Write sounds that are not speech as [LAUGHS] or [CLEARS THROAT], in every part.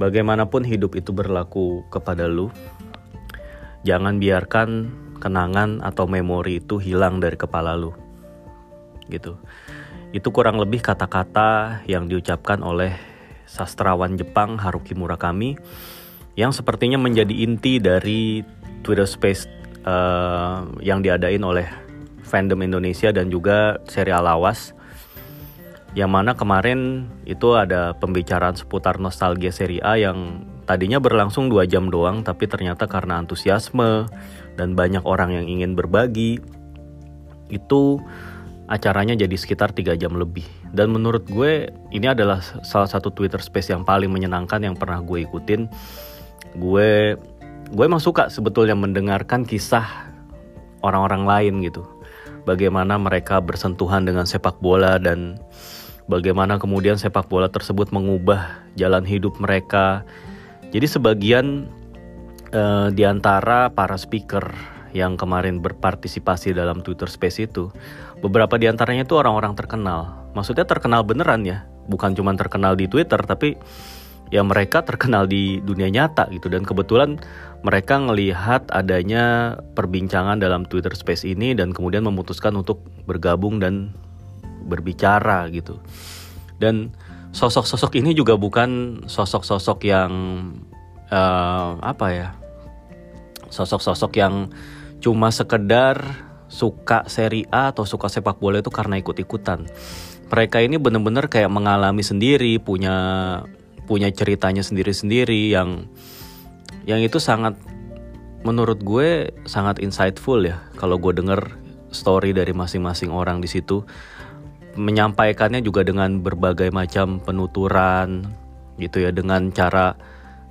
bagaimanapun hidup itu berlaku kepada lu, jangan biarkan kenangan atau memori itu hilang dari kepala lu. Gitu. Itu kurang lebih kata-kata yang diucapkan oleh sastrawan Jepang Haruki Murakami yang sepertinya menjadi inti dari Twitter Space uh, yang diadain oleh fandom Indonesia dan juga serial Lawas yang mana kemarin itu ada pembicaraan seputar nostalgia seri A yang tadinya berlangsung dua jam doang tapi ternyata karena antusiasme dan banyak orang yang ingin berbagi itu acaranya jadi sekitar tiga jam lebih. Dan menurut gue ini adalah salah satu Twitter Space yang paling menyenangkan yang pernah gue ikutin. Gue gue emang suka sebetulnya mendengarkan kisah orang-orang lain gitu. Bagaimana mereka bersentuhan dengan sepak bola dan bagaimana kemudian sepak bola tersebut mengubah jalan hidup mereka. Jadi sebagian uh, di antara para speaker yang kemarin berpartisipasi dalam Twitter Space itu, beberapa di antaranya itu orang-orang terkenal. Maksudnya terkenal beneran ya, bukan cuma terkenal di Twitter tapi ya mereka terkenal di dunia nyata gitu dan kebetulan mereka ngelihat adanya perbincangan dalam Twitter Space ini dan kemudian memutuskan untuk bergabung dan berbicara gitu. Dan sosok-sosok ini juga bukan sosok-sosok yang uh, apa ya? Sosok-sosok yang cuma sekedar suka seri A atau suka sepak bola itu karena ikut-ikutan. Mereka ini benar-benar kayak mengalami sendiri, punya punya ceritanya sendiri-sendiri yang yang itu sangat menurut gue sangat insightful ya kalau gue denger story dari masing-masing orang di situ menyampaikannya juga dengan berbagai macam penuturan gitu ya dengan cara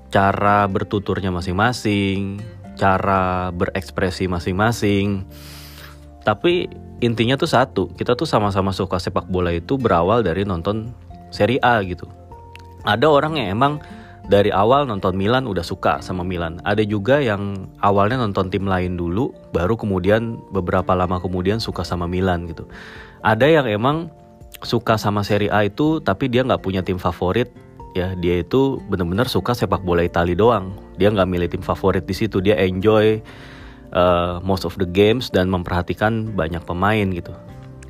cara bertuturnya masing-masing, cara berekspresi masing-masing. Tapi intinya tuh satu, kita tuh sama-sama suka sepak bola itu berawal dari nonton Serie A gitu. Ada orang yang emang dari awal nonton Milan udah suka sama Milan. Ada juga yang awalnya nonton tim lain dulu, baru kemudian beberapa lama kemudian suka sama Milan gitu. Ada yang emang suka sama Serie A itu tapi dia nggak punya tim favorit. Ya dia itu benar-benar suka sepak bola Italia doang. Dia nggak milih tim favorit di situ. Dia enjoy uh, most of the games dan memperhatikan banyak pemain gitu.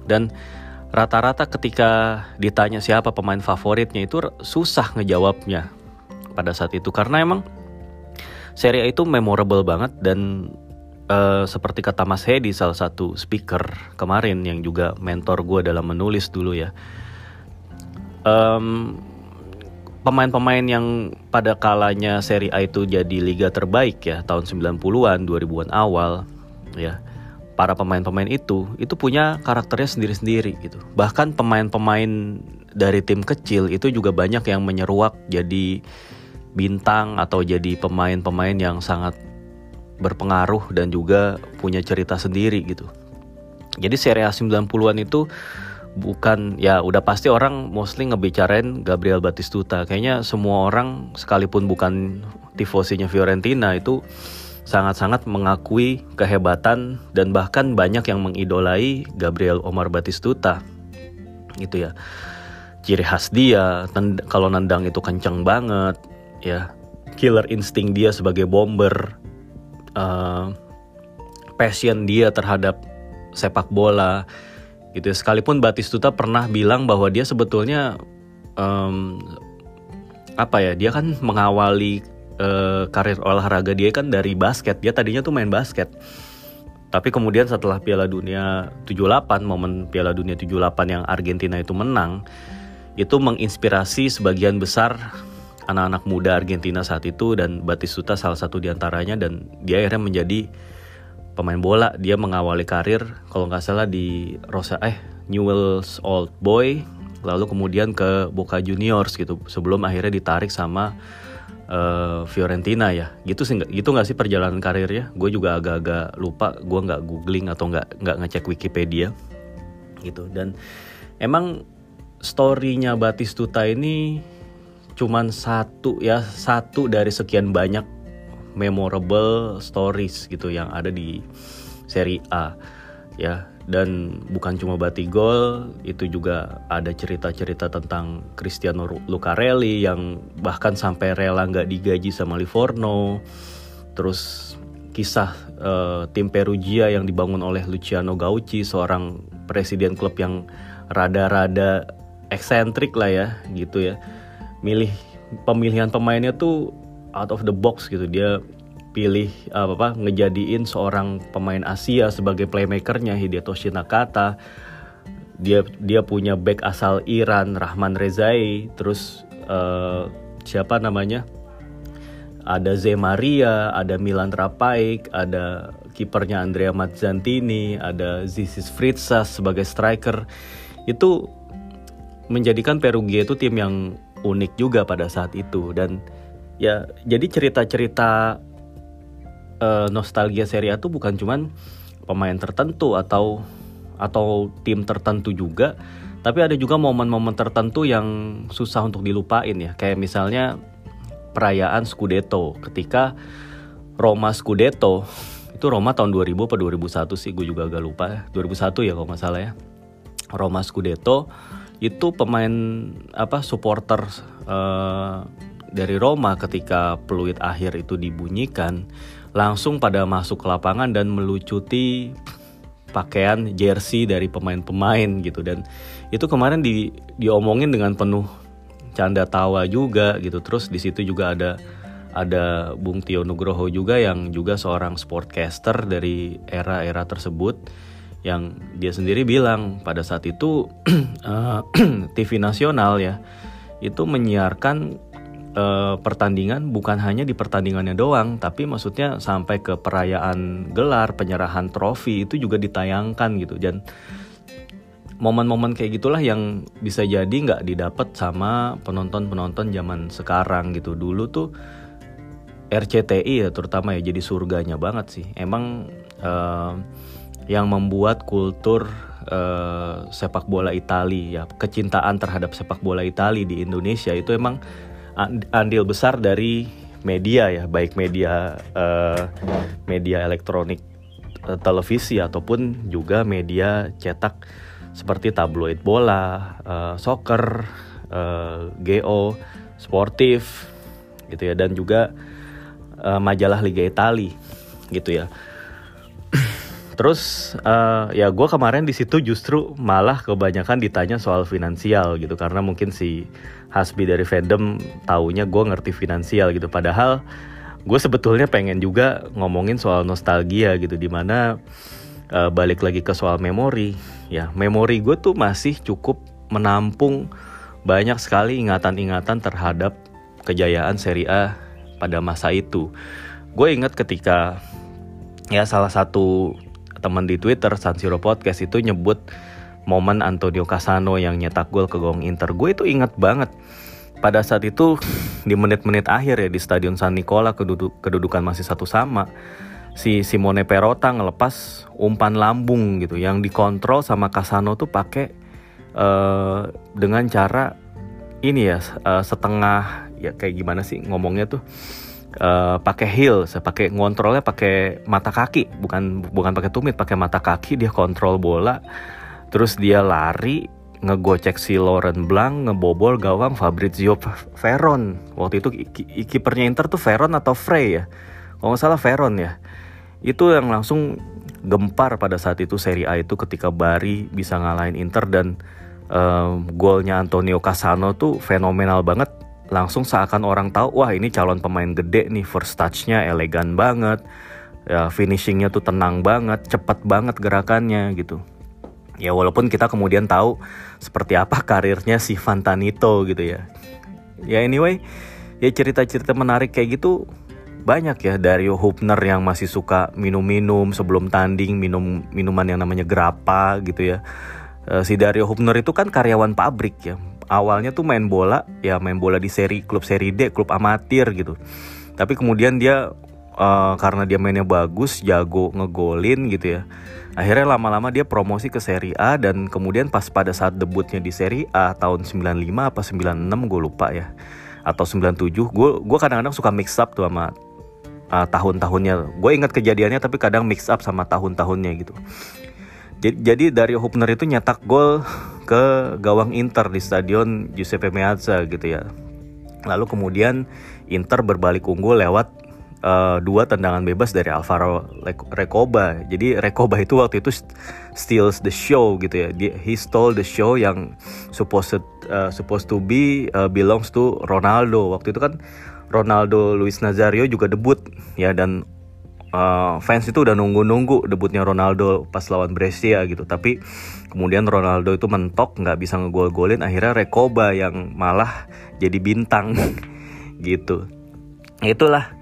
Dan rata-rata ketika ditanya siapa pemain favoritnya itu susah ngejawabnya pada saat itu. Karena emang Serie A itu memorable banget dan uh, seperti kata Mas Hedi salah satu speaker kemarin yang juga mentor gue dalam menulis dulu ya. Um, pemain-pemain yang pada kalanya seri A itu jadi liga terbaik ya tahun 90-an 2000-an awal ya. Para pemain-pemain itu itu punya karakternya sendiri-sendiri gitu. Bahkan pemain-pemain dari tim kecil itu juga banyak yang menyeruak jadi bintang atau jadi pemain-pemain yang sangat berpengaruh dan juga punya cerita sendiri gitu. Jadi seri A 90-an itu bukan ya udah pasti orang mostly ngebicarain Gabriel Batistuta. Kayaknya semua orang sekalipun bukan tifosinya Fiorentina itu sangat-sangat mengakui kehebatan dan bahkan banyak yang mengidolai Gabriel Omar Batistuta. Gitu ya. Ciri khas dia kalau nendang itu kenceng banget ya. Killer insting dia sebagai bomber uh, passion dia terhadap sepak bola gitu sekalipun Batistuta pernah bilang bahwa dia sebetulnya um, apa ya dia kan mengawali uh, karir olahraga dia kan dari basket. Dia tadinya tuh main basket. Tapi kemudian setelah Piala Dunia 78 momen Piala Dunia 78 yang Argentina itu menang itu menginspirasi sebagian besar anak-anak muda Argentina saat itu dan Batistuta salah satu di antaranya dan dia akhirnya menjadi pemain bola. Dia mengawali karir kalau nggak salah di Rosa eh Newell's Old Boy lalu kemudian ke Boca Juniors gitu sebelum akhirnya ditarik sama uh, Fiorentina ya. Gitu sih gitu nggak sih perjalanan karirnya? Gue juga agak-agak lupa gue nggak googling atau nggak nggak ngecek Wikipedia. Gitu dan emang storynya Batistuta ini cuman satu ya satu dari sekian banyak memorable stories gitu yang ada di seri A ya. Dan bukan cuma Batigol itu juga ada cerita-cerita tentang Cristiano Lucarelli yang bahkan sampai rela nggak digaji sama Livorno. Terus kisah uh, tim Perugia yang dibangun oleh Luciano Gauci seorang presiden klub yang rada-rada eksentrik lah ya gitu ya milih pemilihan pemainnya tuh out of the box gitu. Dia pilih apa apa ngejadiin seorang pemain Asia sebagai playmakernya Hidetoshi Nakata dia dia punya back asal Iran Rahman Rezai. Terus uh, siapa namanya? Ada Zemaria ada Milan Rapaik ada kipernya Andrea Mazzantini ada Zisis Fritzas sebagai striker. Itu menjadikan Perugia itu tim yang unik juga pada saat itu. Dan ya jadi cerita-cerita uh, nostalgia Serie A tuh bukan cuman pemain tertentu atau atau tim tertentu juga, tapi ada juga momen-momen tertentu yang susah untuk dilupain ya. Kayak misalnya perayaan Scudetto. Ketika Roma Scudetto itu Roma tahun 2000 atau 2001 sih? Gue juga agak lupa. ya 2001 ya kalau nggak salah ya. Roma Scudetto itu pemain apa supporter uh, dari Roma ketika peluit akhir itu dibunyikan langsung pada masuk ke lapangan dan melucuti pakaian jersey dari pemain-pemain gitu. Dan itu kemarin di diomongin dengan penuh canda tawa juga gitu. Terus di situ juga ada ada Bung Tio Nugroho juga yang juga seorang sportcaster dari era-era tersebut yang dia sendiri bilang pada saat itu TV [CLEARS THROAT] eh, [CLEARS THROAT] nasional ya itu menyiarkan uh, pertandingan bukan hanya di pertandingannya doang, tapi maksudnya sampai ke perayaan gelar, penyerahan trofi itu juga ditayangkan gitu. Dan momen-momen kayak gitulah yang bisa jadi nggak didapat sama penonton-penonton zaman sekarang gitu. Dulu tuh RCTI ya terutama ya jadi surganya banget sih. Emang uh, yang membuat kultur uh, sepak bola Italia ya kecintaan terhadap sepak bola Italia di Indonesia itu emang andil besar dari media ya, baik media uh, media elektronik uh, televisi ataupun juga media cetak seperti tabloid bola, uh, soccer, uh, geo, sportif gitu ya dan juga uh, majalah Liga Italia gitu ya. [CLEARS THROAT] Terus uh, ya gue kemarin di situ justru malah kebanyakan ditanya soal finansial gitu. Karena mungkin si Hasbi dari fandom taunya gue ngerti finansial gitu. Padahal gue sebetulnya pengen juga ngomongin soal nostalgia gitu. Di mana uh, balik lagi ke soal memori. Ya memori gue tuh masih cukup menampung banyak sekali ingatan-ingatan terhadap kejayaan Serie A pada masa itu. Gue ingat ketika ya salah satu teman di Twitter San Siro Podcast itu nyebut momen Antonio Casano yang nyetak gol ke gawang Inter. Gue itu inget banget. Pada saat itu di menit-menit akhir ya di Stadion San Nicola keduduk, kedudukan masih satu sama. Si Simone Perota ngelepas umpan lambung gitu yang dikontrol sama Casano tuh pakai uh, dengan cara ini ya uh, setengah ya kayak gimana sih ngomongnya tuh uh, pakai heel, saya pakai ngontrolnya pakai mata kaki, bukan bukan pakai tumit, pakai mata kaki dia kontrol bola. Terus dia lari ngegocek si Lauren Blanc ngebobol gawang Fabrizio Veron. Waktu itu kipernya Inter tuh Veron atau Frey ya. Kalau nggak salah Veron ya. Itu yang langsung gempar pada saat itu Serie A itu ketika Bari bisa ngalahin Inter dan um, golnya Antonio Casano tuh fenomenal banget langsung seakan orang tahu wah ini calon pemain gede nih first touchnya elegan banget. Ya finishingnya tuh tenang banget cepat banget gerakannya gitu. Ya walaupun kita kemudian tahu seperti apa karirnya si Fantanito gitu ya. Ya anyway ya cerita-cerita menarik kayak gitu banyak ya Dario Hubner yang masih suka minum-minum sebelum tanding minum minuman yang namanya grappa gitu ya. Eh, si Dario Hubner itu kan karyawan pabrik ya awalnya tuh main bola ya main bola di seri klub seri D klub amatir gitu. Tapi kemudian dia uh, karena dia mainnya bagus jago ngegolin gitu ya akhirnya lama-lama dia promosi ke seri A dan kemudian pas pada saat debutnya di seri A tahun 95 apa 96 gue lupa ya atau 97 gue gue kadang-kadang suka mix up tuh sama uh, tahun-tahunnya. Gue ingat kejadiannya tapi kadang mix up sama tahun-tahunnya gitu. Jadi, jadi Dario Hubner itu nyetak gol ke gawang Inter di stadion Giuseppe Meazza gitu ya. Lalu kemudian Inter berbalik unggul lewat uh, dua tendangan bebas dari Alvaro Recoba. Jadi Recoba itu waktu itu steals the show gitu ya. Dia, he stole the show yang supposed uh, supposed to be uh, belongs to Ronaldo. Waktu itu kan Ronaldo Luis Nazario juga debut ya dan uh, fans itu udah nunggu-nunggu debutnya Ronaldo pas lawan Brescia gitu. Tapi kemudian Ronaldo itu mentok nggak bisa ngegol-golin. Akhirnya Rekoba yang malah jadi bintang [LAUGHS] gitu. Itulah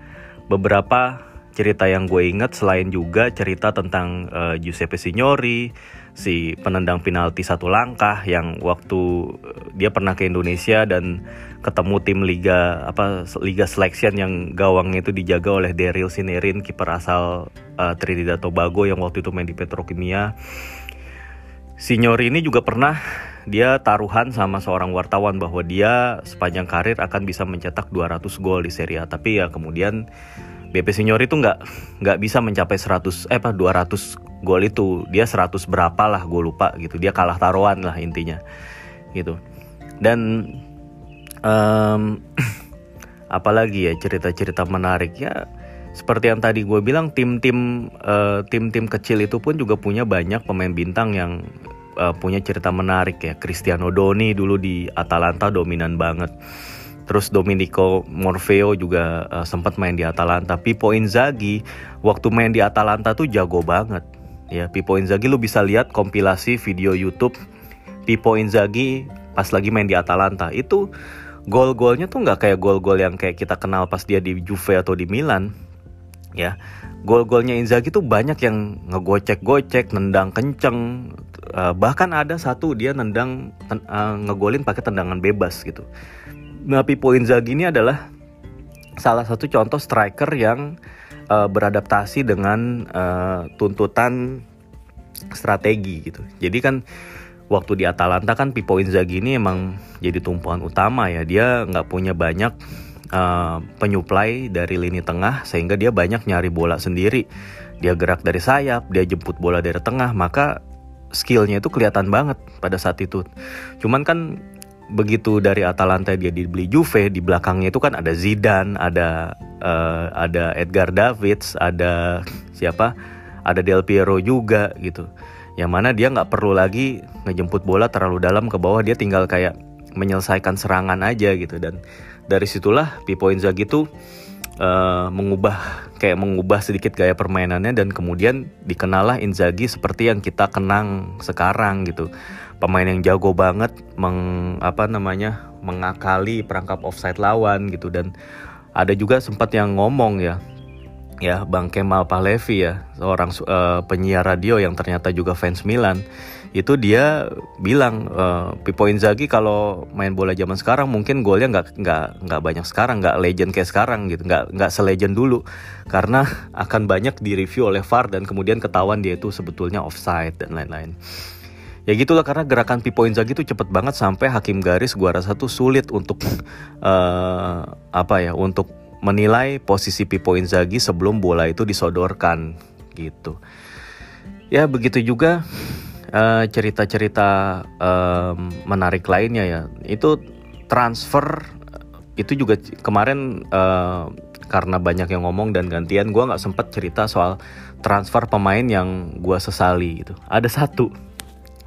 beberapa cerita yang gue inget selain juga cerita tentang uh, Giuseppe Signori si penendang penalti satu langkah yang waktu eh, dia pernah ke Indonesia dan ketemu tim liga apa liga selection yang gawangnya itu dijaga oleh Daryl Sinerin kiper asal uh, Trinidad Tobago yang waktu itu main di Petrokimia. Signori ini juga pernah dia taruhan sama seorang wartawan bahwa dia sepanjang karir akan bisa mencetak 200 gol di Serie A tapi ya kemudian BP Signori itu nggak nggak bisa mencapai 100 eh apa 200 gol itu. Dia 100 berapa lah gue lupa gitu. Dia kalah taruhan lah intinya gitu. Dan um, [CLEARS THROAT] apalagi ya cerita-cerita menarik. Ya seperti yang tadi gue bilang tim-tim uh, tim-tim kecil itu pun juga punya banyak pemain bintang yang uh, punya cerita menarik ya. Cristiano Doni dulu di Atalanta dominan banget Terus Domenico Morfeo juga uh, sempat main di Atalanta. Pipo Inzaghi waktu main di Atalanta tuh jago banget. Ya Pipo Inzaghi lu bisa lihat kompilasi video YouTube Pipo Inzaghi pas lagi main di Atalanta. Itu gol-golnya tuh nggak kayak gol-gol yang kayak kita kenal pas dia di Juve atau di Milan. Ya gol-golnya Inzaghi tuh banyak yang ngegocek-gocek nendang kenceng. Uh, bahkan ada satu dia nendang uh, ngegolin pakai tendangan bebas gitu nah Pipo Inzaghi ini adalah salah satu contoh striker yang uh, beradaptasi dengan uh, tuntutan strategi gitu. Jadi kan waktu di Atalanta kan Pipo Inzaghi ini emang jadi tumpuan utama ya. Dia nggak punya banyak uh, penyuplai dari lini tengah sehingga dia banyak nyari bola sendiri. Dia gerak dari sayap, dia jemput bola dari tengah, maka skillnya itu kelihatan banget pada saat itu. Cuman kan begitu dari Atalanta dia dibeli Juve di belakangnya itu kan ada Zidane, ada uh, ada Edgar Davids, ada siapa? Ada Del Piero juga gitu. Yang mana dia nggak perlu lagi ngejemput bola terlalu dalam ke bawah, dia tinggal kayak menyelesaikan serangan aja gitu dan dari situlah Pipo Inzaghi itu uh, mengubah kayak mengubah sedikit gaya permainannya dan kemudian dikenalah Inzaghi seperti yang kita kenang sekarang gitu pemain yang jago banget meng apa namanya mengakali perangkap offside lawan gitu. Dan ada juga sempat yang ngomong ya ya Bang Kemal Pahlevi ya seorang uh, penyiar radio yang ternyata juga fans Milan. Itu dia bilang uh, Pipo Inzaghi kalau main bola zaman sekarang mungkin golnya nggak nggak nggak banyak sekarang nggak legend kayak sekarang gitu nggak nggak selegend dulu. Karena [LAUGHS] akan banyak direview oleh VAR dan kemudian ketahuan dia itu sebetulnya offside dan lain-lain ya gitulah karena gerakan Pipo Inzaghi itu cepet banget sampai hakim garis gua rasa tuh sulit untuk uh, apa ya untuk menilai posisi Pipo Inzaghi sebelum bola itu disodorkan gitu. Ya begitu juga Eh, cerita-cerita uh, menarik lainnya ya. Itu transfer itu juga kemarin uh, karena banyak yang ngomong dan gantian gue nggak sempet cerita soal transfer pemain yang gue sesali itu ada satu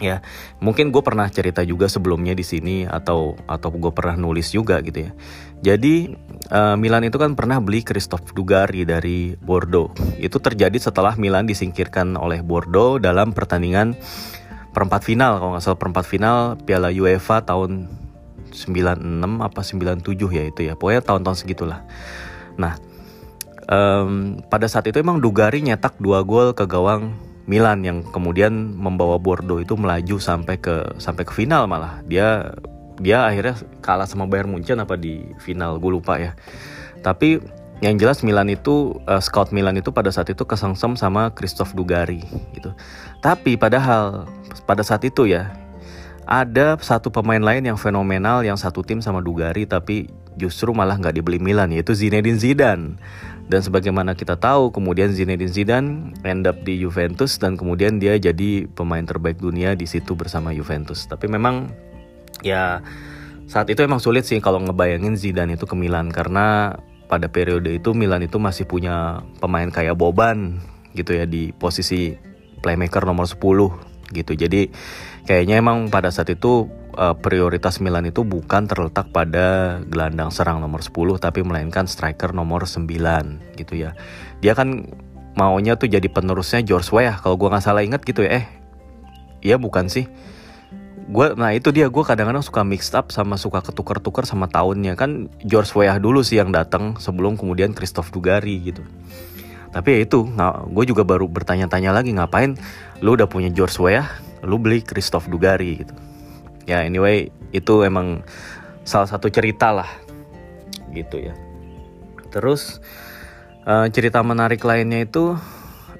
ya. Mungkin gue pernah cerita juga sebelumnya di sini atau atau gue pernah nulis juga gitu ya. Jadi uh, Milan itu kan pernah beli Christophe Dugari dari Bordeaux. Itu terjadi setelah Milan disingkirkan oleh Bordeaux dalam pertandingan perempat final kalau nggak salah perempat final Piala UEFA tahun 96 apa 97 ya itu ya. Pokoknya tahun-tahun segitulah. Nah um, pada saat itu emang Dugari nyetak dua gol ke gawang Milan yang kemudian membawa Bordeaux itu melaju sampai ke sampai ke final malah. Dia dia akhirnya kalah sama Bayern Munchen apa di final? Gue lupa ya. Tapi yang jelas Milan itu uh, scout Milan itu pada saat itu kesengsem sama Christophe Dugari gitu. Tapi padahal pada saat itu ya ada satu pemain lain yang fenomenal yang satu tim sama Dugari tapi justru malah nggak dibeli Milan yaitu Zinedine Zidane. Dan sebagaimana kita tahu kemudian Zinedine Zidane end up di Juventus dan kemudian dia jadi pemain terbaik dunia di situ bersama Juventus. Tapi memang ya saat itu emang sulit sih kalau ngebayangin Zidane itu ke Milan karena pada periode itu Milan itu masih punya pemain kayak Boban gitu ya di posisi playmaker nomor 10 gitu. Jadi kayaknya emang pada saat itu uh, prioritas Milan itu bukan terletak pada gelandang serang nomor 10 tapi melainkan striker nomor 9 gitu ya. Dia kan maunya tuh jadi penerusnya George Weah kalau gua nggak salah ingat gitu ya. Eh, iya bukan sih gue nah itu dia gue kadang-kadang suka mixed up sama suka ketukar-tukar sama tahunnya kan George Weah dulu sih yang datang sebelum kemudian Christoph Dugari gitu tapi ya itu gue juga baru bertanya-tanya lagi ngapain lu udah punya George Weah lu beli Christoph Dugari gitu ya anyway itu emang salah satu cerita lah gitu ya terus uh, cerita menarik lainnya itu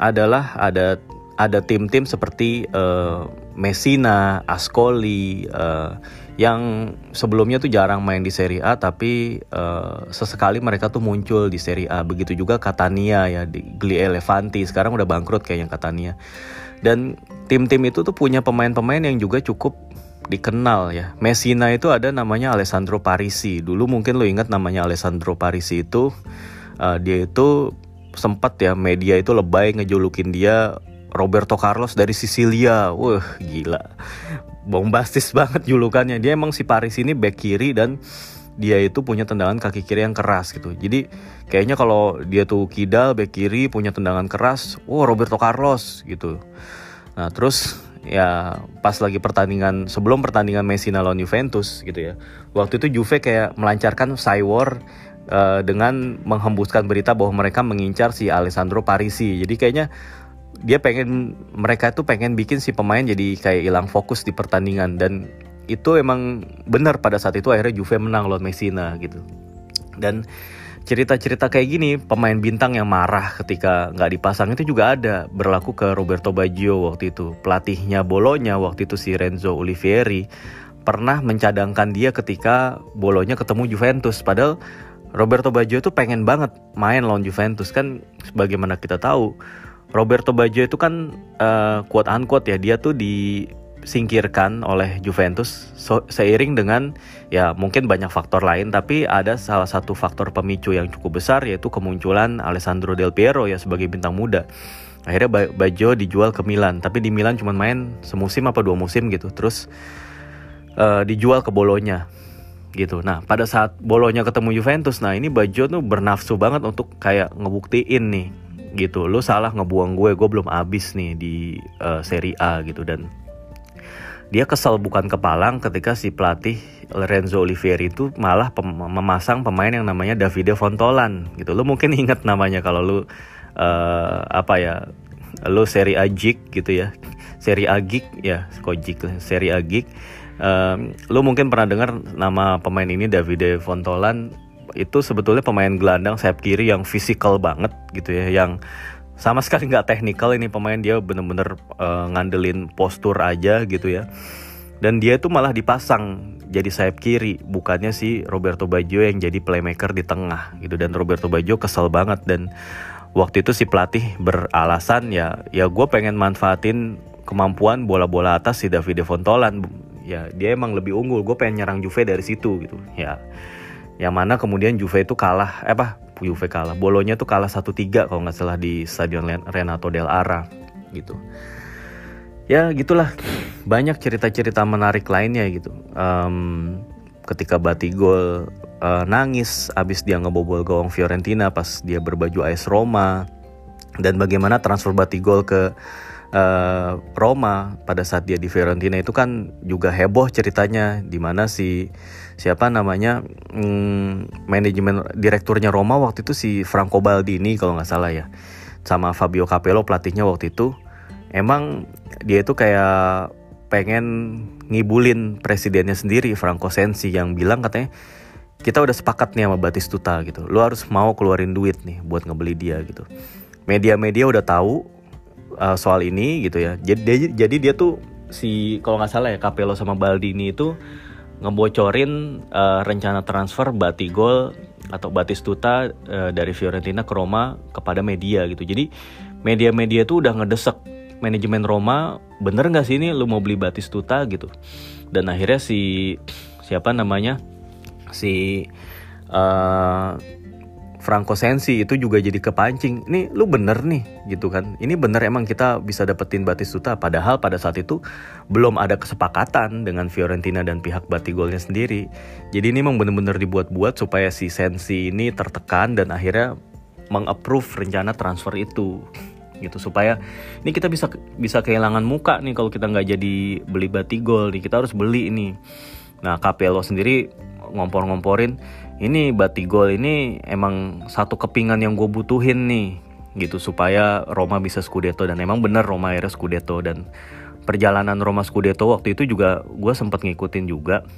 adalah ada ada tim-tim seperti uh, Messina, Ascoli uh, yang sebelumnya tuh jarang main di Serie A tapi uh, sesekali mereka tuh muncul di Serie A. Begitu juga Catania ya di Gli Elefanti sekarang udah bangkrut kayaknya Catania. Dan tim-tim itu tuh punya pemain-pemain yang juga cukup dikenal ya. Messina itu ada namanya Alessandro Parisi. Dulu mungkin lo ingat namanya Alessandro Parisi itu uh, dia itu sempat ya media itu lebay ngejulukin dia Roberto Carlos dari Sicilia. Wah, gila. Bombastis [LAUGHS] banget julukannya. Dia emang si Paris ini back kiri dan dia itu punya tendangan kaki kiri yang keras gitu. Jadi kayaknya kalau dia tuh kidal back kiri punya tendangan keras, oh Roberto Carlos gitu. Nah, terus ya pas lagi pertandingan sebelum pertandingan Messi lawan Juventus gitu ya. Waktu itu Juve kayak melancarkan cywar uh, dengan menghembuskan berita bahwa mereka mengincar si Alessandro Parisi. Jadi kayaknya dia pengen mereka tuh pengen bikin si pemain jadi kayak hilang fokus di pertandingan dan itu emang benar pada saat itu akhirnya Juve menang lawan Messina gitu dan cerita-cerita kayak gini pemain bintang yang marah ketika nggak dipasang itu juga ada berlaku ke Roberto Baggio waktu itu pelatihnya Bolonya waktu itu si Renzo Olivieri pernah mencadangkan dia ketika Bolonya ketemu Juventus padahal Roberto Baggio itu pengen banget main lawan Juventus kan sebagaimana kita tahu Roberto Baggio itu kan uh, quote unquote ya dia tuh disingkirkan oleh Juventus so, seiring dengan ya mungkin banyak faktor lain tapi ada salah satu faktor pemicu yang cukup besar yaitu kemunculan Alessandro Del Piero ya sebagai bintang muda. Akhirnya Baggio dijual ke Milan tapi di Milan cuma main semusim apa dua musim gitu terus uh, dijual ke Bolonya gitu. Nah pada saat Bolonya ketemu Juventus, nah ini Baggio tuh bernafsu banget untuk kayak ngebuktiin nih gitu lu salah ngebuang gue gue belum abis nih di uh, Serie A gitu dan dia kesal bukan kepalang ketika si pelatih Lorenzo Olivieri itu malah pem memasang pemain yang namanya Davide Fontolan gitu. Lu mungkin ingat namanya kalau lu uh, apa ya lu Serie A Geek gitu ya. Serie A Geek ya kojik Serie A Geek um, lu mungkin pernah dengar nama pemain ini Davide Fontolan itu sebetulnya pemain gelandang sayap kiri yang fisikal banget gitu ya yang sama sekali nggak teknikal ini pemain dia bener-bener uh, ngandelin postur aja gitu ya. Dan dia itu malah dipasang jadi sayap kiri bukannya si Roberto Baggio yang jadi playmaker di tengah gitu. Dan Roberto Baggio kesel banget dan waktu itu si pelatih beralasan ya ya gue pengen manfaatin kemampuan bola-bola atas si Davide Fontolan. Ya dia emang lebih unggul gue pengen nyerang Juve dari situ gitu. Ya yang mana kemudian Juve itu kalah eh apa Juve kalah. Bolonya tuh kalah 1-3 kalau nggak salah di Stadion Renato del Ara gitu. Ya gitulah. Banyak cerita-cerita menarik lainnya gitu. Um, ketika Batigol uh, nangis abis dia ngebobol gawang Fiorentina pas dia berbaju AS Roma. Dan bagaimana transfer Batigol ke uh, Roma pada saat dia di Fiorentina itu kan juga heboh ceritanya di mana si siapa namanya hmm, manajemen direkturnya Roma waktu itu si Franco Baldini kalau nggak salah ya. Sama Fabio Capello pelatihnya waktu itu. Emang dia itu kayak pengen ngibulin presidennya sendiri Franco Sensi yang bilang katanya kita udah sepakat nih sama Batistuta gitu. Lu harus mau keluarin duit nih buat ngebeli dia gitu. Media-media udah tahu uh, soal ini gitu ya. Jadi dia, jadi dia tuh si kalau nggak salah ya Capello sama Baldini itu ngebocorin uh, rencana transfer Batigol atau Batistuta uh, dari Fiorentina ke Roma kepada media gitu. Jadi media-media tuh udah ngedesek manajemen Roma, bener nggak sih ini lu mau beli Batistuta gitu. Dan akhirnya si siapa namanya si uh, Franco Sensi itu juga jadi kepancing. Ini lu bener nih gitu kan. Ini bener emang kita bisa dapetin Batistuta padahal pada saat itu belum ada kesepakatan dengan Fiorentina dan pihak Batigolnya sendiri. Jadi ini memang bener-bener dibuat-buat supaya si Sensi ini tertekan dan akhirnya mengapprove rencana transfer itu gitu supaya ini kita bisa bisa kehilangan muka nih kalau kita nggak jadi beli Batigol nih kita harus beli ini. Nah Capello sendiri ngompor-ngomporin ini Batigol ini emang satu kepingan yang gue butuhin nih gitu supaya Roma bisa Scudetto. Dan emang bener Roma akhirnya Scudetto. Dan perjalanan Roma Scudetto waktu itu juga gue sempat ngikutin juga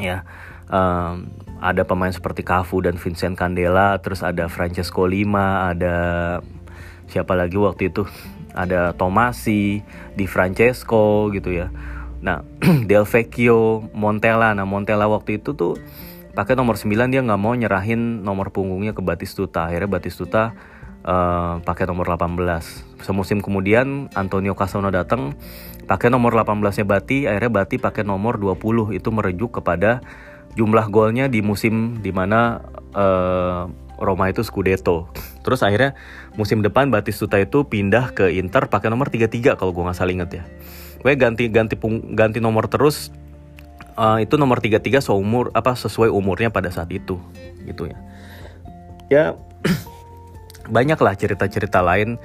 ya. Um, ada pemain seperti Cafu dan Vincent Candela terus ada Francesco Lima ada siapa lagi waktu itu? Ada Tomasi di Francesco gitu ya. Nah, [CLEARS THROAT] Del Vecchio, Montella. Nah, Montella waktu itu tuh pakai nomor 9 dia nggak mau nyerahin nomor punggungnya ke Batistuta. Akhirnya Batistuta uh, pakai nomor 18. Semusim kemudian Antonio Casano datang pakai nomor 18-nya Bati, akhirnya Bati pakai nomor 20. Itu merujuk kepada jumlah golnya di musim di mana uh, Roma itu Scudetto. Terus akhirnya musim depan Batistuta itu pindah ke Inter pakai nomor 33 kalau gue nggak salah inget ya gue ganti ganti ganti nomor terus uh, itu nomor 33 seumur apa sesuai umurnya pada saat itu gitu ya. Ya [CLEARS THROAT] banyak lah cerita-cerita lain.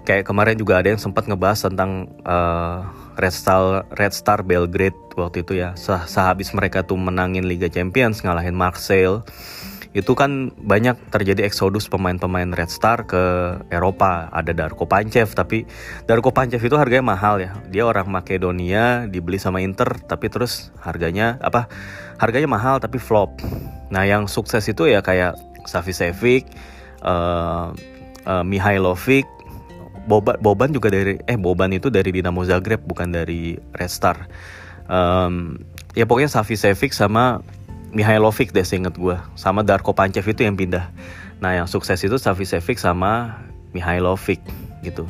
Kayak kemarin juga ada yang sempat ngebahas tentang uh, Red Star Red Star Belgrade waktu itu ya. Sehabis mereka tuh menangin Liga Champions ngalahin Marseille itu kan banyak terjadi eksodus pemain-pemain Red Star ke Eropa. Ada Darko Pancev, tapi Darko Pancev itu harganya mahal ya. Dia orang Makedonia, dibeli sama Inter, tapi terus harganya apa? Harganya mahal tapi flop. Nah, yang sukses itu ya kayak Savicevic, uh, uh, Mihailovic, Boban, Boban juga dari eh Boban itu dari Dinamo Zagreb bukan dari Red Star. Um, ya pokoknya Savicevic sama Mihailovic deh seinget gue sama Darko Pancev itu yang pindah. Nah yang sukses itu Savicevic sama Mihailovic gitu.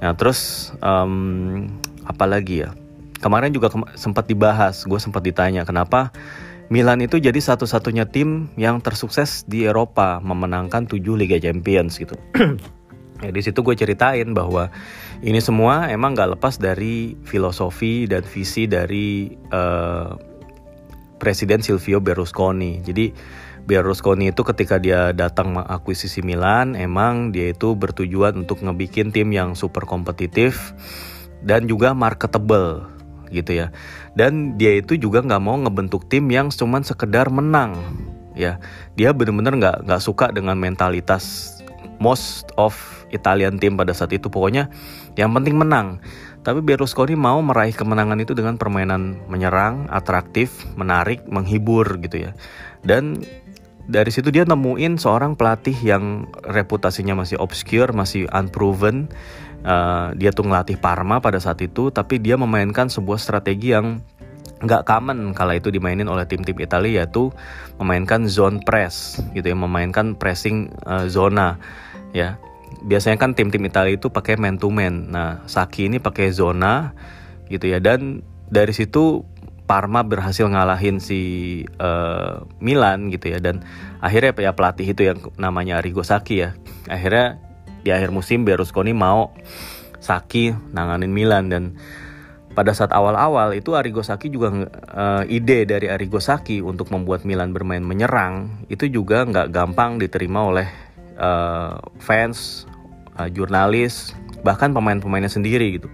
Nah terus um, apa lagi ya? Kemarin juga ke sempat dibahas gue sempat ditanya kenapa Milan itu jadi satu-satunya tim yang tersukses di Eropa memenangkan 7 Liga Champions gitu. [CLEARS THROAT] Ya di situ gue ceritain bahwa ini semua emang gak lepas dari filosofi dan visi dari uh, Presiden Silvio Berlusconi. Jadi Berlusconi itu ketika dia datang mengakuisisi Milan, emang dia itu bertujuan untuk ngebikin tim yang super kompetitif dan juga marketable gitu ya. Dan dia itu juga nggak mau ngebentuk tim yang cuman sekedar menang ya. Dia bener-bener nggak nggak suka dengan mentalitas most of Italian team pada saat itu. Pokoknya yang penting menang. Tapi Berlusconi mau meraih kemenangan itu dengan permainan menyerang, atraktif, menarik, menghibur gitu ya. Dan dari situ dia nemuin seorang pelatih yang reputasinya masih obscure, masih unproven. Uh, dia tuh ngelatih Parma pada saat itu, tapi dia memainkan sebuah strategi yang nggak common kala itu dimainin oleh tim-tim Italia yaitu memainkan zone press gitu ya, memainkan pressing uh, zona ya biasanya kan tim-tim Italia itu pakai man to man. Nah, Saki ini pakai zona gitu ya dan dari situ Parma berhasil ngalahin si uh, Milan gitu ya dan akhirnya ya pelatih itu yang namanya Arrigo Saki ya. Akhirnya di akhir musim Berlusconi mau Saki nanganin Milan dan pada saat awal-awal itu Arrigo Saki juga uh, ide dari Arrigo Saki untuk membuat Milan bermain menyerang itu juga nggak gampang diterima oleh uh, fans uh, jurnalis, bahkan pemain-pemainnya sendiri gitu.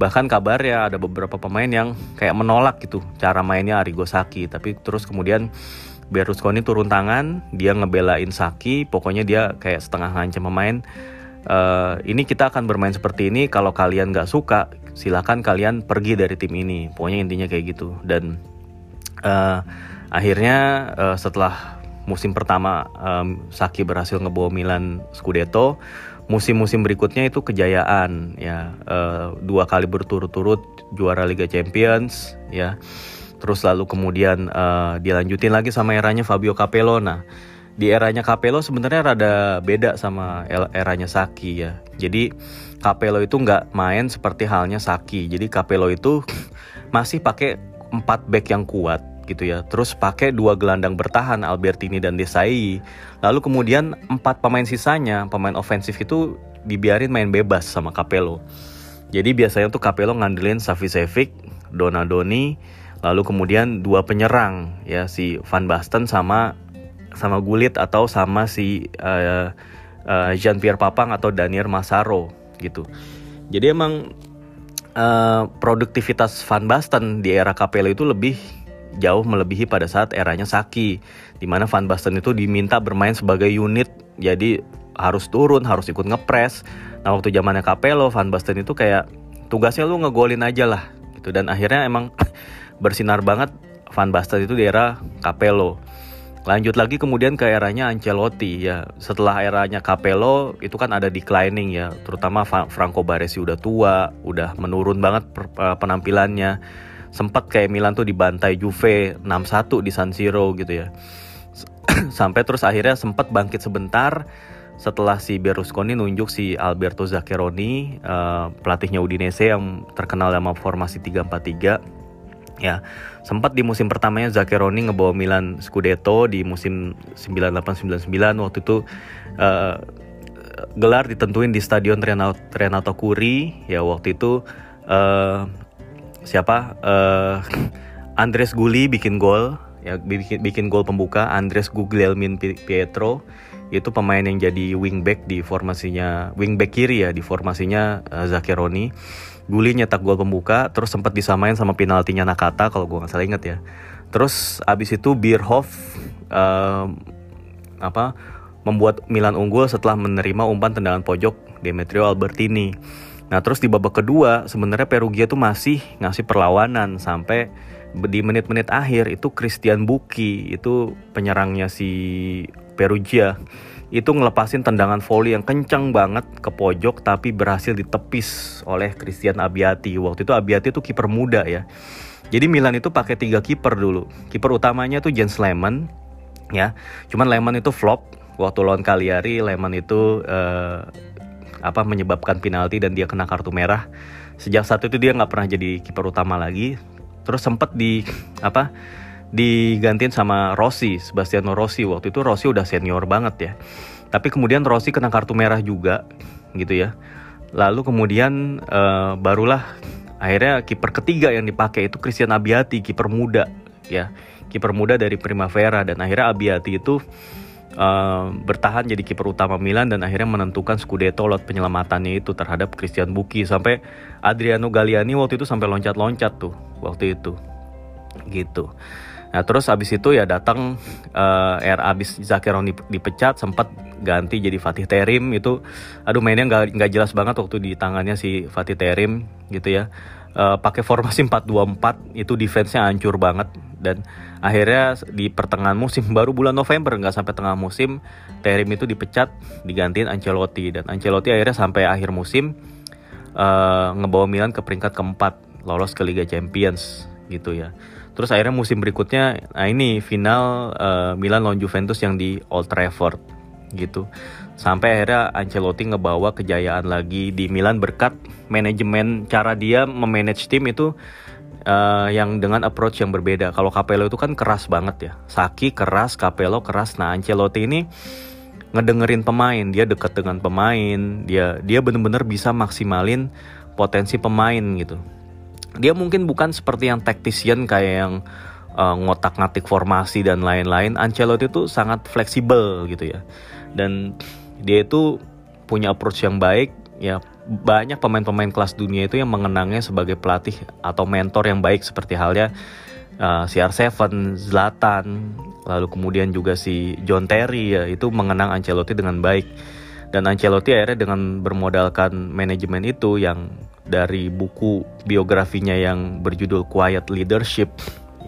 Bahkan kabarnya ada beberapa pemain yang kayak menolak gitu cara mainnya Arigo Saki, tapi terus kemudian Berlusconi turun tangan, dia ngebelain Saki, pokoknya dia kayak setengah ngancam pemain. Uh, ini kita akan bermain seperti ini. Kalau kalian nggak suka, silakan kalian pergi dari tim ini. Pokoknya intinya kayak gitu. Dan uh, akhirnya uh, setelah musim pertama um, Saki berhasil ngebawa Milan Scudetto, musim-musim berikutnya itu kejayaan ya. Uh, dua kali berturut-turut juara Liga Champions ya. Terus lalu kemudian uh, dilanjutin lagi sama eranya Fabio Capello. Nah di eranya Capello sebenarnya rada beda sama eranya Saki ya. Jadi Capello itu nggak main seperti halnya Saki. Jadi Capello itu masih pakai empat back yang kuat gitu ya. Terus pakai dua gelandang bertahan Albertini dan Desai. Lalu kemudian empat pemain sisanya, pemain ofensif itu dibiarin main bebas sama Capello. Jadi biasanya tuh Capello ngandelin Savicevic, Donadoni, lalu kemudian dua penyerang ya si Van Basten sama sama Gulit atau sama si uh, uh, Jean Pierre Papang atau Daniel Masaro gitu. Jadi emang uh, produktivitas Van Basten di era Capello itu lebih jauh melebihi pada saat eranya Saki, di mana Van Basten itu diminta bermain sebagai unit, jadi harus turun, harus ikut ngepres. Nah waktu zamannya Capello, Van Basten itu kayak tugasnya lu ngegolin aja lah, gitu. Dan akhirnya emang [LAUGHS] bersinar banget Van Basten itu di era Capello. Lanjut lagi kemudian ke eranya Ancelotti ya. Setelah eranya Capello itu kan ada declining ya, terutama Franco Baresi udah tua, udah menurun banget penampilannya sempat kayak Milan tuh dibantai Juve 6-1 di San Siro gitu ya. [CLEARS THROAT] Sampai terus akhirnya sempat bangkit sebentar setelah si Berlusconi nunjuk si Alberto Zaccheroni uh, pelatihnya Udinese yang terkenal sama formasi 3-4-3 ya sempat di musim pertamanya Zaccheroni ngebawa Milan Scudetto di musim 98-99 waktu itu uh, gelar ditentuin di Stadion Renato, Renato Curi. Ya waktu itu uh, siapa? Uh, Andres Gulli bikin gol ya bikin bikin gol pembuka. Andres Guglielmin Pietro itu pemain yang jadi wingback di formasinya wingback kiri ya di formasinya uh, Zaccheroni. Gulli nyetak gol pembuka terus sempat disamain sama penaltinya Nakata kalau gue nggak salah inget ya. Terus abis itu Bierhoff uh, apa membuat Milan unggul setelah menerima umpan tendangan pojok Demetrio Albertini Nah terus di babak kedua sebenarnya Perugia tuh masih ngasih perlawanan sampai di menit-menit akhir itu Christian Buki itu penyerangnya si Perugia itu ngelepasin tendangan volley yang kencang banget ke pojok tapi berhasil ditepis oleh Christian Abiati. Waktu itu Abiati tuh kiper muda ya. Jadi Milan itu pakai tiga kiper dulu. Kiper utamanya tuh Jens Lehmann ya. Cuman Lehmann itu flop waktu lawan Cagliari. Lehmann itu uh, apa menyebabkan penalti dan dia kena kartu merah. Sejak saat itu dia nggak pernah jadi kiper utama lagi. Terus sempat di apa digantiin sama Rossi, Sebastiano Rossi. Waktu itu Rossi udah senior banget ya. Tapi kemudian Rossi kena kartu merah juga gitu ya. Lalu kemudian uh, barulah akhirnya kiper ketiga yang dipakai itu Christian Abiati, kiper muda ya. Kiper muda dari Primavera dan akhirnya Abiati itu uh, bertahan jadi kiper utama Milan dan akhirnya menentukan Scudetto lewat penyelamatannya itu terhadap Christian Buki sampai Adriano Galliani waktu itu sampai loncat-loncat tuh waktu itu. Gitu. Nah terus abis itu ya datang uh, era abis Zaccheroni dipecat sempat ganti jadi Fatih Terim. Itu aduh mainnya nggak nggak jelas banget waktu di tangannya si Fatih Terim gitu ya. Uh, pakai formasi [LAUGHS] 424 itu defense-nya hancur banget. Dan akhirnya di pertengahan musim [LAUGHS] baru bulan November nggak sampai tengah musim Terim itu dipecat digantiin Ancelotti. Dan Ancelotti akhirnya sampai akhir musim uh, ngebawa Milan ke peringkat keempat lolos ke Liga Champions gitu ya. Terus akhirnya musim berikutnya nah ini final uh, Milan lawan Juventus yang di Old Trafford gitu. Sampai akhirnya Ancelotti ngebawa kejayaan lagi di Milan berkat manajemen cara dia memanage tim itu uh, yang dengan approach yang berbeda. Kalau Capello itu kan keras banget ya. Saki keras, Capello keras. Nah, Ancelotti ini ngedengerin pemain, dia dekat dengan pemain, dia dia bener-bener bisa maksimalin potensi pemain gitu. Dia mungkin bukan seperti yang tactician kayak yang uh, ngotak-ngatik formasi dan lain-lain. Ancelotti itu sangat fleksibel gitu ya. Dan dia itu punya approach yang baik ya banyak pemain-pemain kelas dunia itu yang mengenangnya sebagai pelatih atau mentor yang baik seperti halnya uh, CR7, Zlatan, lalu kemudian juga si John Terry ya itu mengenang Ancelotti dengan baik. Dan Ancelotti akhirnya dengan bermodalkan manajemen itu yang dari buku biografinya yang berjudul Quiet Leadership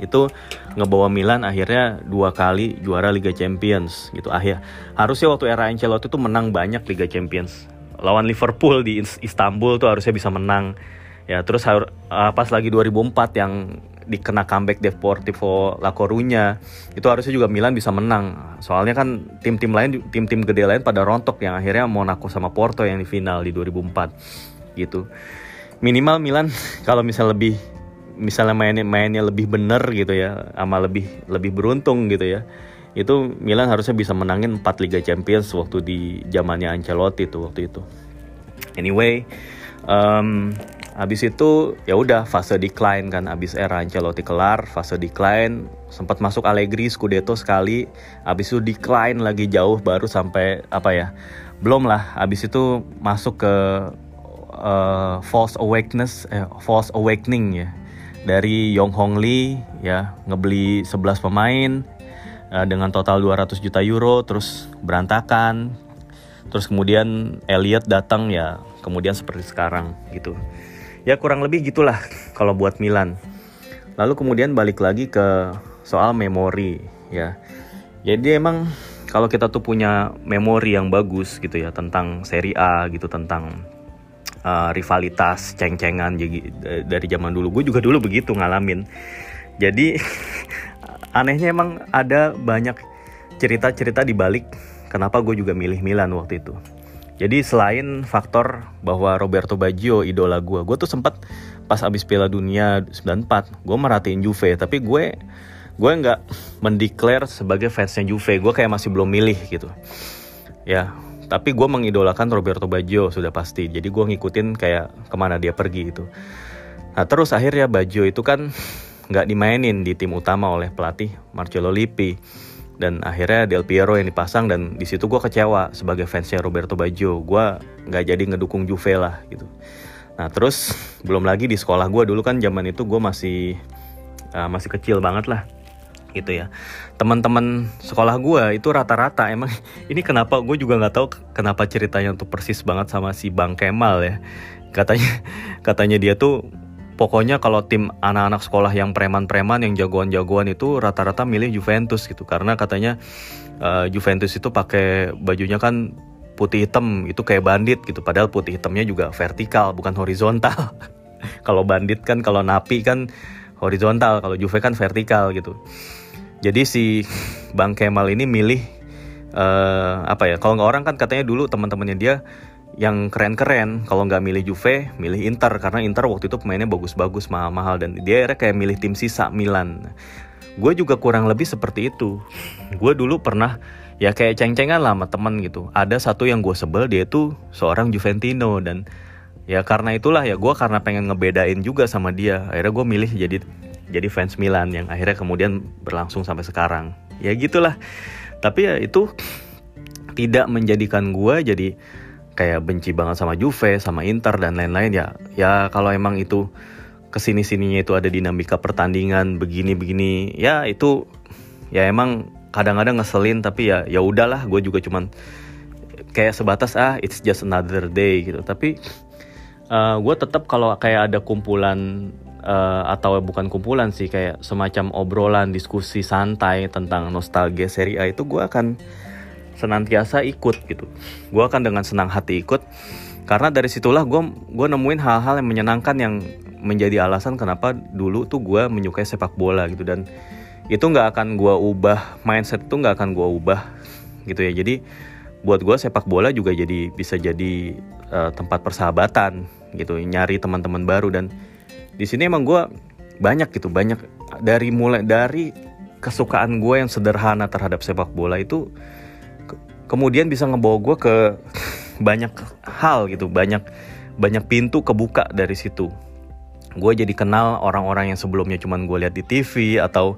itu ngebawa Milan akhirnya dua kali juara Liga Champions gitu. Akhir harusnya waktu era Ancelotti itu menang banyak Liga Champions lawan Liverpool di Istanbul tuh harusnya bisa menang. Ya terus uh, pas lagi 2004 yang dikena comeback Deportivo La Coruña itu harusnya juga Milan bisa menang. Soalnya kan tim-tim lain tim-tim gede lain pada rontok yang akhirnya Monaco sama Porto yang di final di 2004 gitu. Minimal Milan [LAUGHS] kalau misal lebih misalnya mainnya mainnya lebih bener gitu ya sama lebih lebih beruntung gitu ya itu Milan harusnya bisa menangin 4 Liga Champions waktu di zamannya Ancelotti tuh waktu itu. Anyway um, Habis itu ya udah fase decline kan. Habis era Ancelotti kelar, fase decline, sempat masuk Allegri Scudetto sekali, habis itu decline lagi jauh baru sampai apa ya? Belum lah, habis itu masuk ke uh, false awakeness eh, false awakening ya. Dari Yong Hong Lee ya, ngebeli 11 pemain uh, dengan total 200 juta euro terus berantakan. Terus kemudian Elliot datang ya, kemudian seperti sekarang gitu. Ya kurang lebih gitulah kalau buat Milan. Lalu kemudian balik lagi ke soal memori ya. Jadi emang kalau kita tuh punya memori yang bagus gitu ya tentang Serie A gitu tentang uh, rivalitas ceng-cengan jadi dari zaman dulu. Gue juga dulu begitu ngalamin. Jadi [LAUGHS] anehnya emang ada banyak cerita-cerita di balik kenapa gue juga milih Milan waktu itu jadi selain faktor bahwa Roberto Baggio idola gue, gue tuh sempat pas abis Piala Dunia 94, gue merhatiin Juve, tapi gue gue nggak mendeklar sebagai fansnya Juve, gue kayak masih belum milih gitu. Ya, tapi gue mengidolakan Roberto Baggio sudah pasti. Jadi gue ngikutin kayak ke mana dia pergi itu. Nah terus akhirnya Baggio itu kan nggak dimainin di tim utama oleh pelatih Marcelo Lippi. Dan akhirnya Del Piero yang dipasang dan di situ gue kecewa sebagai fansnya Roberto Baggio. Gue nggak jadi ngedukung Juve lah gitu. Nah terus belum lagi di sekolah gue dulu kan zaman itu gue masih uh, masih kecil banget lah gitu ya. Teman-teman sekolah gue itu rata-rata emang [LAUGHS] ini kenapa gue juga nggak tahu kenapa ceritanya tuh persis banget sama si Bang Kemal ya. Katanya [LAUGHS] katanya dia tuh pokoknya kalau tim anak-anak sekolah yang preman-preman yang jagoan-jagoan itu rata-rata milih Juventus gitu. Karena katanya uh, Juventus itu pakai bajunya kan putih hitam itu kayak bandit gitu. Padahal putih hitamnya juga vertikal bukan horizontal. [LAUGHS] Kalau bandit kan kalau napi kan horizontal kalau Juve kan vertikal gitu. Jadi si [LAUGHS] Bang Kemal ini milih uh, apa ya kalau nggak orang kan katanya dulu teman-temannya dia yang keren-keren kalau nggak milih Juve milih Inter karena Inter waktu itu pemainnya bagus-bagus mahal-mahal dan dia akhirnya kayak milih tim sisa Milan. Gue juga kurang lebih seperti itu. Gue dulu pernah ya kayak ceng-cengan lah sama temen gitu. Ada satu yang gue sebel dia tuh seorang Juventino dan ya karena itulah ya gue karena pengen ngebedain juga sama dia akhirnya gue milih jadi jadi fans Milan yang akhirnya kemudian berlangsung sampai sekarang. Ya gitulah. Tapi ya itu tidak menjadikan gue jadi kayak benci banget sama Juve, sama Inter dan lain-lain ya. Ya kalau emang itu ke sini sininya itu ada dinamika pertandingan begini-begini, ya itu ya emang kadang-kadang ngeselin tapi ya ya udahlah, gue juga cuman kayak sebatas ah it's just another day gitu. Tapi uh, gue tetap kalau kayak ada kumpulan uh, atau bukan kumpulan sih kayak semacam obrolan diskusi santai tentang nostalgia Serie A itu gue akan senantiasa ikut gitu. Gue akan dengan senang hati ikut karena dari situlah gue gue nemuin hal-hal yang menyenangkan yang menjadi alasan kenapa dulu tuh gue menyukai sepak bola gitu. Dan itu nggak akan gue ubah mindset itu nggak akan gue ubah gitu ya. Jadi buat gue sepak bola juga jadi bisa jadi uh, tempat persahabatan gitu. Nyari teman-teman baru dan di sini emang gue banyak gitu. Banyak dari mulai dari kesukaan gue yang sederhana terhadap sepak bola itu kemudian bisa ngebawa gue ke banyak hal gitu banyak banyak pintu kebuka dari situ. Gue jadi kenal orang-orang yang sebelumnya cuman gue lihat di TV atau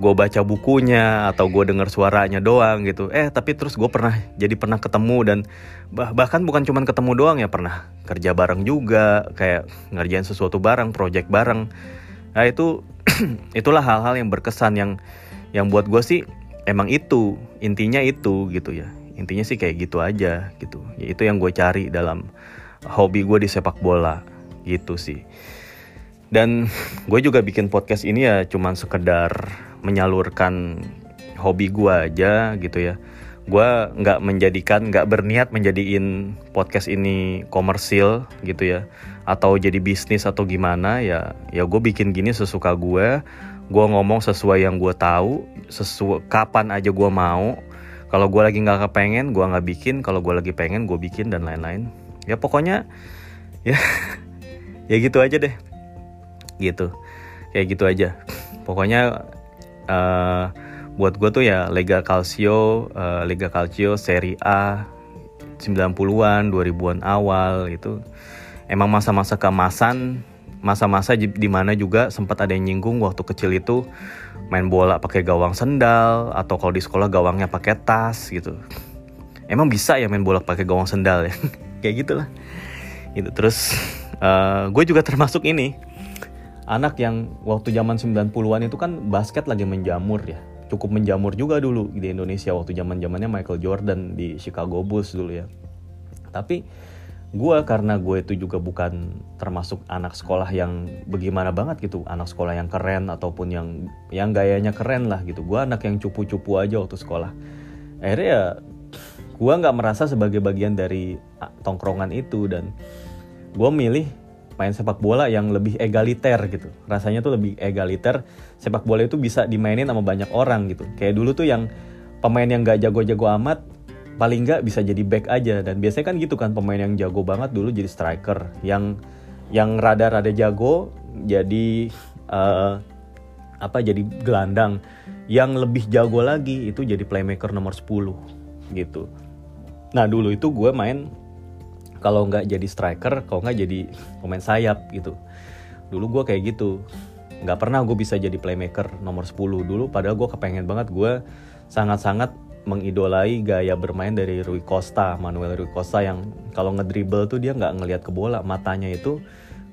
gue baca bukunya atau gue dengar suaranya doang gitu. Eh tapi terus gue pernah jadi pernah ketemu dan bah bahkan bukan cuman ketemu doang ya pernah kerja bareng juga kayak ngerjain sesuatu bareng project bareng. Nah itu [CLEARS THROAT] itulah hal-hal yang berkesan yang yang buat gue sih emang itu intinya itu gitu ya intinya sih kayak gitu aja gitu. Ya itu yang gue cari dalam hobi gue di sepak bola gitu sih. Dan gue juga bikin podcast ini ya cuman sekedar menyalurkan hobi gue aja gitu ya. Gue nggak menjadikan nggak berniat menjadiin podcast ini komersil gitu ya. Atau jadi bisnis atau gimana ya ya gue bikin gini sesuka gue gue ngomong sesuai yang gue tahu sesuai kapan aja gue mau kalau gue lagi nggak kepengen gue nggak bikin. Kalau gue lagi pengen gue bikin dan lain-lain. Ya pokoknya ya [LAUGHS] ya gitu aja deh. Gitu. Kayak gitu aja. Pokoknya uh, buat gue tuh ya Lega Calcio, uh, Lega Calcio Serie A 90-an, 2000-an awal itu emang masa-masa keemasan, masa-masa di mana juga sempat ada yang nyinggung waktu kecil itu main bola pakai gawang sendal atau kalau di sekolah gawangnya pakai tas gitu. Emang bisa ya main bola pakai gawang sendal ya? [LAUGHS] Kayak gitulah. Gitu. Terus uh, gue juga termasuk ini anak yang waktu zaman 90-an itu kan basket lagi menjamur ya cukup menjamur juga dulu di Indonesia waktu zaman zamannya Michael Jordan di Chicago Bulls dulu ya tapi gue karena gue itu juga bukan termasuk anak sekolah yang bagaimana banget gitu anak sekolah yang keren ataupun yang yang gayanya keren lah gitu gue anak yang cupu-cupu aja waktu sekolah akhirnya ya gue nggak merasa sebagai bagian dari tongkrongan itu dan gue milih main sepak bola yang lebih egaliter gitu. Rasanya tuh lebih egaliter. Sepak bola itu bisa dimainin sama banyak orang gitu. Kayak dulu tuh yang pemain yang gak jago-jago amat paling nggak bisa jadi back aja. Dan biasanya kan gitu kan pemain yang jago banget dulu jadi striker. Yang yang rada-rada jago jadi uh, apa jadi gelandang. Yang lebih jago lagi itu jadi playmaker nomor 10 gitu. Nah dulu itu gue main kalau nggak jadi striker kalau nggak jadi pemain sayap gitu. Dulu gue kayak gitu. Nggak pernah gue bisa jadi playmaker nomor 10 dulu padahal gue kepengen banget. Gue sangat-sangat mengidolai gaya bermain dari Rui Costa Manuel Rui Costa yang kalau ngedribble tuh dia nggak ngelihat ke bola. Matanya itu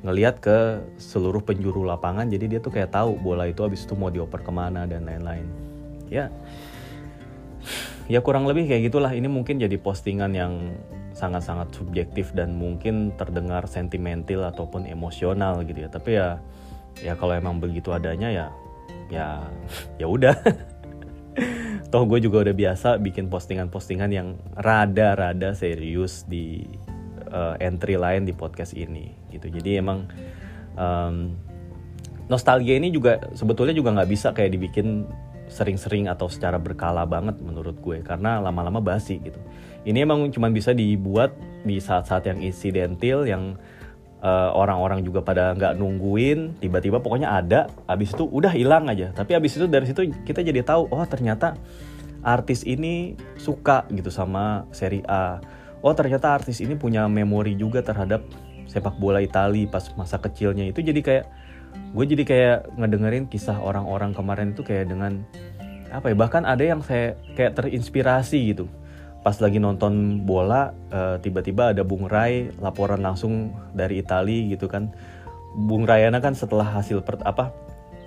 ngelihat ke seluruh penjuru lapangan jadi dia tuh kayak tahu bola itu abis itu mau dioper ke mana dan lain-lain. Ya. Ya kurang lebih kayak gitulah. Ini mungkin jadi postingan yang sangat-sangat subjektif dan mungkin terdengar sentimental ataupun emosional gitu ya. Tapi ya ya kalau emang begitu adanya ya ya ya udah [LAUGHS] toh gue juga udah biasa bikin postingan-postingan yang rada-rada serius di uh, entry lain di podcast ini gitu. Jadi emang um, nostalgia ini juga sebetulnya juga nggak bisa kayak dibikin sering-sering atau secara berkala banget menurut gue karena lama-lama basi gitu. Ini emang cuma bisa dibuat di saat-saat yang insidentil yang uh, orang-orang juga pada nggak nungguin tiba-tiba pokoknya ada abis itu udah hilang aja. Tapi abis itu dari situ kita jadi tahu oh ternyata artis ini suka gitu sama seri A. Oh ternyata artis ini punya memori juga terhadap sepak bola Italia pas masa kecilnya. Itu jadi kayak gue jadi kayak ngedengerin kisah orang-orang kemarin itu kayak dengan apa ya bahkan ada yang saya kayak terinspirasi gitu pas lagi nonton bola uh, tiba-tiba ada Bung Rai laporan langsung dari Italia gitu kan. Bung Rayana kan setelah hasil per, apa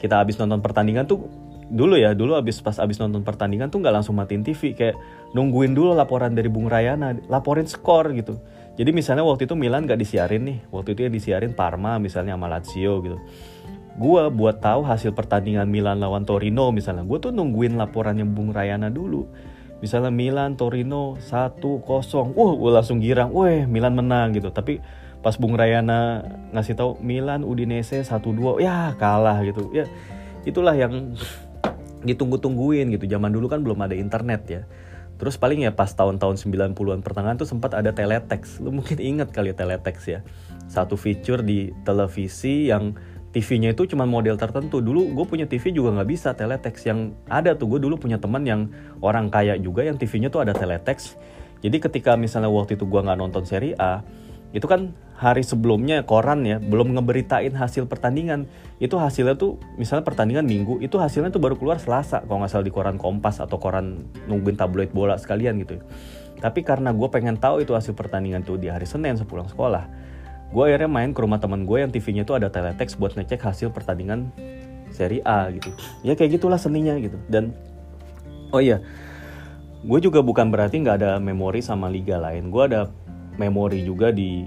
kita habis nonton pertandingan tuh dulu ya dulu habis pas habis nonton pertandingan tuh nggak langsung matiin TV kayak nungguin dulu laporan dari Bung Rayana laporin skor gitu. Jadi misalnya waktu itu Milan nggak disiarin nih waktu itu yang disiarin Parma misalnya sama Lazio gitu. Gue buat tahu hasil pertandingan Milan lawan Torino misalnya gue tuh nungguin laporannya Bung Rayana dulu misalnya Milan Torino 1-0 wah gue langsung girang. Weh Milan menang gitu. Tapi pas Bung Rayana ngasih tahu Milan Udinese 1-2 ya kalah gitu. Ya itulah yang ditunggu-tungguin gitu. Zaman dulu kan belum ada internet ya. Terus paling ya pas tahun-tahun 90-an pertengahan tuh sempat ada teletext. Lu mungkin ingat kali ya teletext ya. Satu feature di televisi yang TV-nya itu cuma model tertentu. Dulu gue punya TV juga nggak bisa teletext yang ada tuh. Gue dulu punya teman yang orang kaya juga yang TV-nya tuh ada teletext. Jadi ketika misalnya waktu itu gue nggak nonton seri A, itu kan hari sebelumnya koran ya belum ngeberitain hasil pertandingan. Itu hasilnya tuh misalnya pertandingan minggu, itu hasilnya tuh baru keluar Selasa kalau nggak salah di koran Kompas atau koran nungguin tabloid bola sekalian gitu. Tapi karena gue pengen tahu itu hasil pertandingan tuh di hari Senin sepulang sekolah, gue akhirnya main ke rumah teman gue yang TV-nya tuh ada teletext buat ngecek hasil pertandingan seri A gitu. Ya kayak gitulah seninya gitu. Dan oh iya gue juga bukan berarti nggak ada memori sama liga lain. Gue ada memori juga di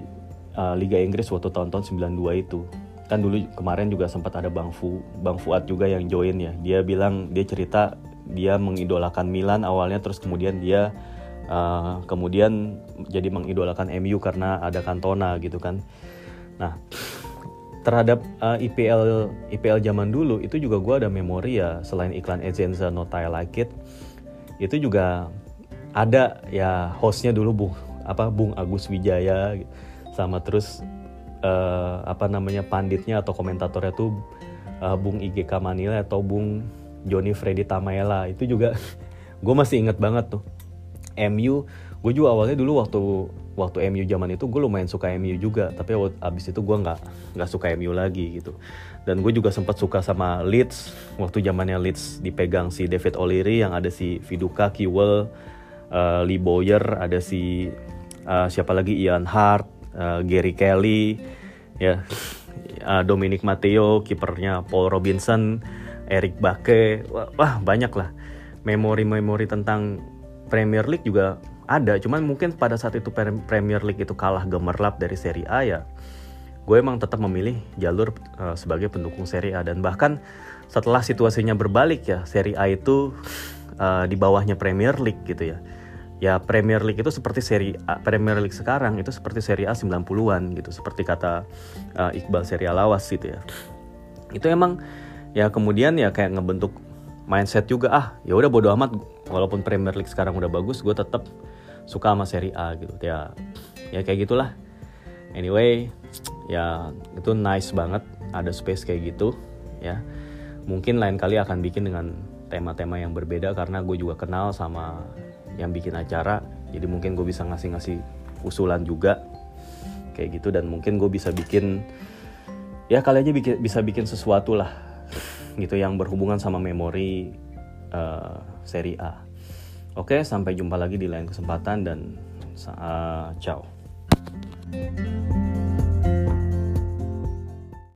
uh, Liga Inggris waktu tahun-tahun 92 itu. Kan dulu kemarin juga sempat ada Bang Fu Bang Fuad juga yang join ya. Dia bilang dia cerita dia mengidolakan Milan awalnya terus kemudian dia uh, kemudian jadi mengidolakan MU karena ada Cantona gitu kan. Nah terhadap uh, IPL IPL zaman dulu itu juga gue ada memori ya selain iklan Ezenza Not I Like It itu juga ada ya hostnya dulu bung apa Bung Agus Wijaya sama terus uh, apa namanya panditnya atau komentatornya tuh uh, Bung IGK Manila atau Bung Joni Freddy Tamaela. Itu juga [LAUGHS] gue masih inget banget tuh MU gue juga awalnya dulu waktu waktu MU zaman itu gue lumayan suka MU juga. Tapi abis itu gue nggak nggak suka MU lagi gitu. Dan gue juga sempat suka sama Leeds. Waktu zamannya Leeds dipegang si David O'Leary yang ada si Viduka Kiwell uh, Lee Boyer ada si uh, siapa lagi? Ian Hart uh, Gary Kelly ya. Uh, Dominic Matteo kipernya Paul Robinson Eric Bake. Wah, wah banyak lah. Memori-memori tentang Premier League juga ada cuman mungkin pada saat itu Premier League itu kalah gemerlap dari Serie A ya gue emang tetap memilih jalur uh, sebagai pendukung Serie A. Dan bahkan setelah situasinya berbalik ya Serie A itu uh, di bawahnya Premier League gitu ya. Ya Premier League itu seperti Serie A, Premier League sekarang itu seperti Serie A 90-an gitu seperti kata uh, Iqbal Lawas gitu ya. Itu emang ya kemudian ya kayak ngebentuk mindset juga ah ya udah bodo amat walaupun Premier League sekarang udah bagus gue tetap suka sama seri A gitu. Ya ya kayak gitulah. Anyway ya itu nice banget ada space kayak gitu ya. Mungkin lain kali akan bikin dengan tema-tema yang berbeda karena gue juga kenal sama yang bikin acara jadi mungkin gue bisa ngasih-ngasih usulan juga kayak gitu. Dan mungkin gue bisa bikin ya kali aja bisa bikin sesuatu lah gitu yang berhubungan sama memori uh, seri A Oke, sampai jumpa lagi di lain kesempatan dan uh, ciao.